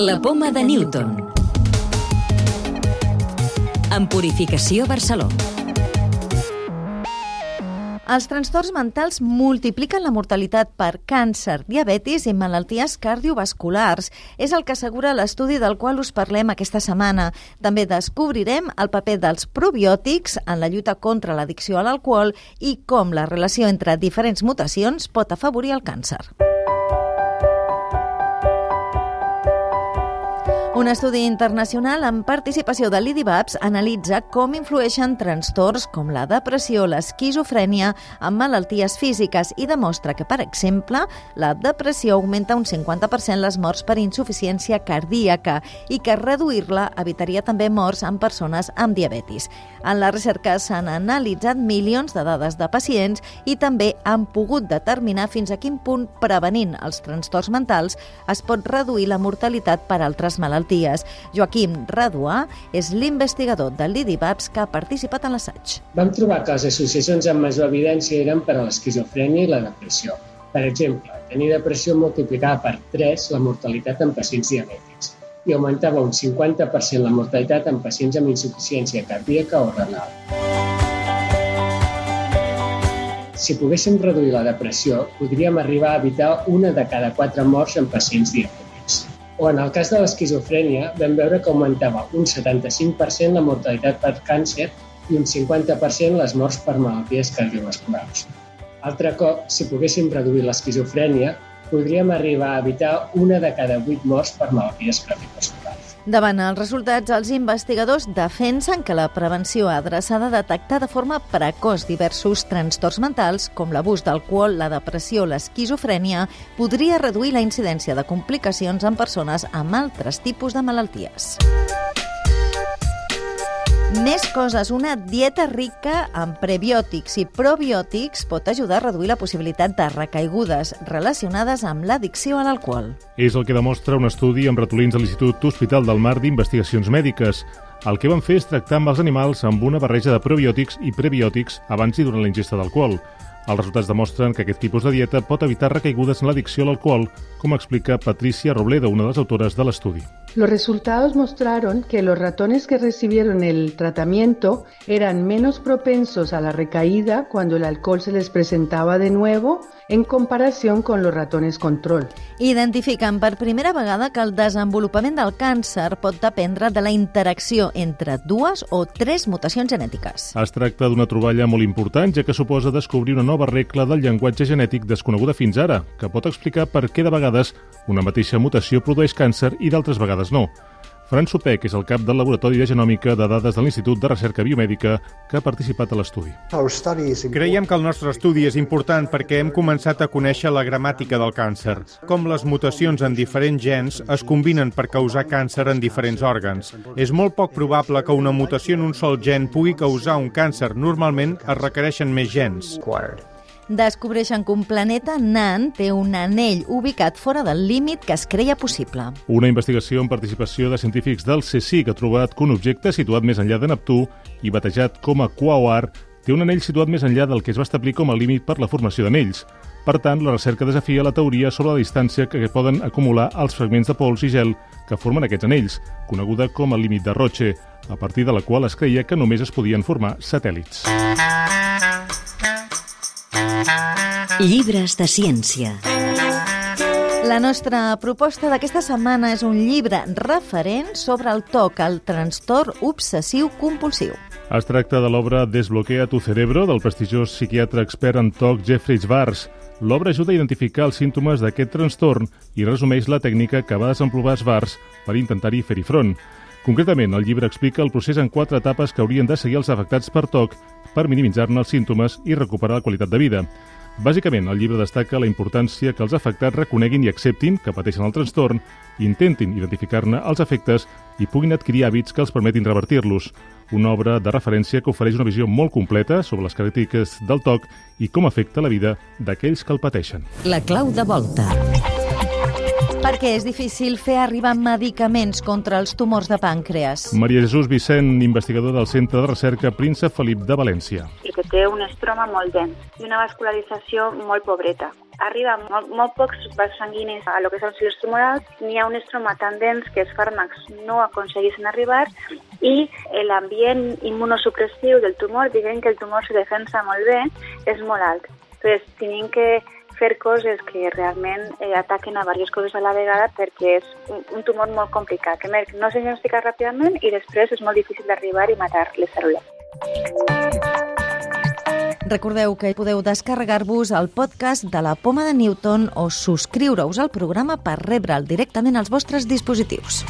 La poma de Newton. En Purificació Barcelona. Els trastorns mentals multipliquen la mortalitat per càncer, diabetis i malalties cardiovasculars. És el que assegura l'estudi del qual us parlem aquesta setmana. També descobrirem el paper dels probiòtics en la lluita contra l'addicció a l'alcohol i com la relació entre diferents mutacions pot afavorir el càncer. Un estudi internacional amb participació de l'IDIVAPS analitza com influeixen trastorns com la depressió, l'esquizofrènia en malalties físiques i demostra que, per exemple, la depressió augmenta un 50% les morts per insuficiència cardíaca i que reduir-la evitaria també morts en persones amb diabetis. En la recerca s'han analitzat milions de dades de pacients i també han pogut determinar fins a quin punt prevenint els trastorns mentals es pot reduir la mortalitat per altres malalties malalties. Joaquim Raduà és l'investigador del l'IDIVAPS que ha participat en l'assaig. Vam trobar que les associacions amb major evidència eren per a l'esquizofrènia i la depressió. Per exemple, tenir depressió multiplicava per 3 la mortalitat en pacients diabètics i augmentava un 50% la mortalitat en pacients amb insuficiència cardíaca o renal. Si poguéssim reduir la depressió, podríem arribar a evitar una de cada quatre morts en pacients diabètics o en el cas de l'esquizofrènia vam veure que augmentava un 75% la mortalitat per càncer i un 50% les morts per malalties cardiovasculars. Altre cop, si poguéssim reduir l'esquizofrènia, podríem arribar a evitar una de cada vuit morts per malalties cardiovasculars. Davant els resultats, els investigadors defensen que la prevenció adreçada a detectar de forma precoç diversos trastorns mentals, com l'abús d'alcohol, la depressió, l'esquizofrènia, podria reduir la incidència de complicacions en persones amb altres tipus de malalties. Més coses. Una dieta rica en prebiòtics i probiòtics pot ajudar a reduir la possibilitat de recaigudes relacionades amb l'addicció a l'alcohol. És el que demostra un estudi amb ratolins de l'Institut Hospital del Mar d'Investigacions Mèdiques. El que van fer és tractar amb els animals amb una barreja de probiòtics i prebiòtics abans i durant la ingesta d'alcohol. Els resultats demostren que aquest tipus de dieta pot evitar recaigudes en l'addicció a l'alcohol, com explica Patricia Robledo, una de les autores de l'estudi. Los resultados mostraron que los ratones que recibieron el tratamiento eran menos propensos a la recaída cuando el alcohol se les presentaba de nuevo en comparación con los ratones control. Identifiquen per primera vegada que el desenvolupament del càncer pot dependre de la interacció entre dues o tres mutacions genètiques. Es tracta d'una troballa molt important, ja que suposa descobrir una nova regla del llenguatge genètic desconeguda fins ara, que pot explicar per què de vegades una mateixa mutació produeix càncer i d'altres vegades vegades no. Fran Sopec és el cap del Laboratori de Genòmica de Dades de l'Institut de Recerca Biomèdica que ha participat a l'estudi. Creiem que el nostre estudi és important perquè hem començat a conèixer la gramàtica del càncer, com les mutacions en diferents gens es combinen per causar càncer en diferents òrgans. És molt poc probable que una mutació en un sol gen pugui causar un càncer. Normalment es requereixen més gens descobreixen que un planeta nan té un anell ubicat fora del límit que es creia possible. Una investigació amb participació de científics del CSIC ha trobat que un objecte situat més enllà de Neptú i batejat com a Quaoar té un anell situat més enllà del que es va establir com a límit per la formació d'anells. Per tant, la recerca desafia la teoria sobre la distància que poden acumular els fragments de pols i gel que formen aquests anells, coneguda com a límit de Roche, a partir de la qual es creia que només es podien formar satèl·lits. Llibres de ciència. La nostra proposta d'aquesta setmana és un llibre referent sobre el TOC, el trastorn obsessiu compulsiu. Es tracta de l'obra Desbloquea tu cerebro del prestigiós psiquiatre expert en TOC Jeffrey Svars. L'obra ajuda a identificar els símptomes d'aquest trastorn i resumeix la tècnica que va desenvolupar Svars per intentar-hi fer-hi front. Concretament, el llibre explica el procés en quatre etapes que haurien de seguir els afectats per TOC per minimitzar-ne els símptomes i recuperar la qualitat de vida. Bàsicament, el llibre destaca la importància que els afectats reconeguin i acceptin que pateixen el trastorn, intentin identificar-ne els efectes i puguin adquirir hàbits que els permetin revertir-los. Una obra de referència que ofereix una visió molt completa sobre les característiques del TOC i com afecta la vida d'aquells que el pateixen. La clau de volta. Perquè és difícil fer arribar medicaments contra els tumors de pàncreas. Maria Jesús Vicent, investigador del Centre de Recerca Príncep Felip de València. perquè té un estroma molt dens i una vascularització molt pobreta. Arriba molt, molt pocs vasos sanguinis a lo que són els tumorals, n'hi ha un estroma tan dens que els fàrmacs no aconseguissin arribar i l'ambient immunosupressiu del tumor, diguem que el tumor se defensa molt bé, és molt alt. Entonces, tenim que fer coses que realment eh, ataquen a diverses coses a la vegada perquè és un, un tumor molt complicat, que no s'ha diagnosticat ràpidament i després és molt difícil d'arribar i matar les cèl·lules. Recordeu que podeu descarregar-vos el podcast de la Poma de Newton o subscriure-us al programa per rebre'l directament als vostres dispositius.